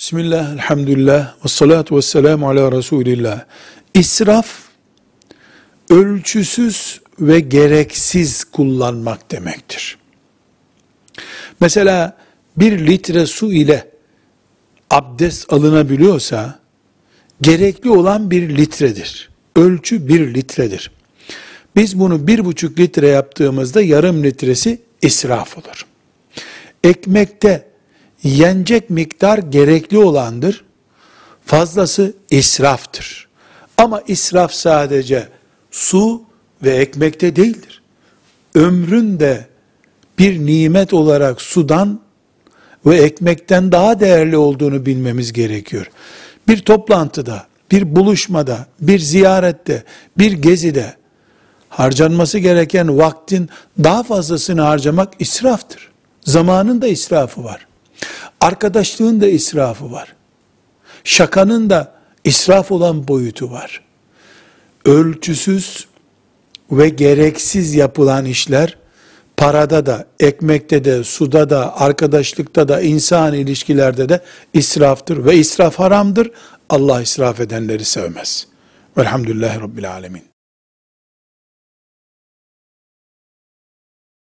Bismillah, elhamdülillah, ve salatu ve selamu ala Resulillah. İsraf, ölçüsüz ve gereksiz kullanmak demektir. Mesela bir litre su ile abdest alınabiliyorsa, gerekli olan bir litredir. Ölçü bir litredir. Biz bunu bir buçuk litre yaptığımızda yarım litresi israf olur. Ekmekte yenecek miktar gerekli olandır. Fazlası israftır. Ama israf sadece su ve ekmekte değildir. Ömrün de bir nimet olarak sudan ve ekmekten daha değerli olduğunu bilmemiz gerekiyor. Bir toplantıda, bir buluşmada, bir ziyarette, bir gezide harcanması gereken vaktin daha fazlasını harcamak israftır. Zamanın da israfı var. Arkadaşlığın da israfı var. Şakanın da israf olan boyutu var. Ölçüsüz ve gereksiz yapılan işler parada da, ekmekte de, suda da, arkadaşlıkta da, insan ilişkilerde de israftır ve israf haramdır. Allah israf edenleri sevmez. Velhamdülillahi Rabbil Alemin.